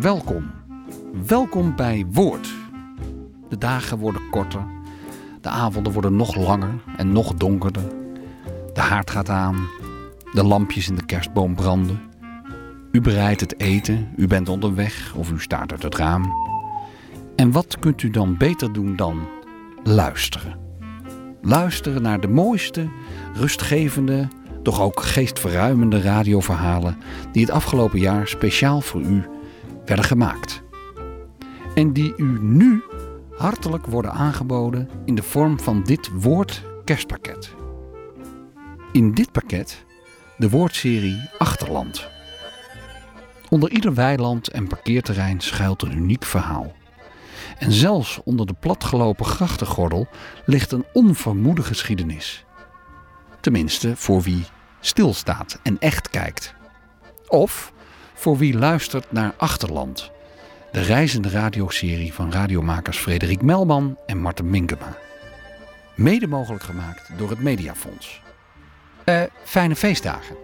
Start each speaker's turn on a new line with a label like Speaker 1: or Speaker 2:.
Speaker 1: welkom. Welkom bij Woord. De dagen worden korter, de avonden worden nog langer en nog donkerder. De haard gaat aan, de lampjes in de kerstboom branden. U bereidt het eten, u bent onderweg of u staart uit het raam. En wat kunt u dan beter doen dan luisteren? Luisteren naar de mooiste, rustgevende, doch ook geestverruimende radioverhalen die het afgelopen jaar speciaal voor u werden gemaakt. En die u nu hartelijk worden aangeboden in de vorm van dit woord kerstpakket. In dit pakket de woordserie Achterland. Onder ieder weiland en parkeerterrein schuilt een uniek verhaal. En zelfs onder de platgelopen grachtengordel ligt een onvermoede geschiedenis. Tenminste, voor wie stilstaat en echt kijkt. Of voor wie luistert naar Achterland, de reizende radioserie van radiomakers Frederik Melman en Marten Minkema. Mede mogelijk gemaakt door het Mediafonds. Eh, fijne feestdagen.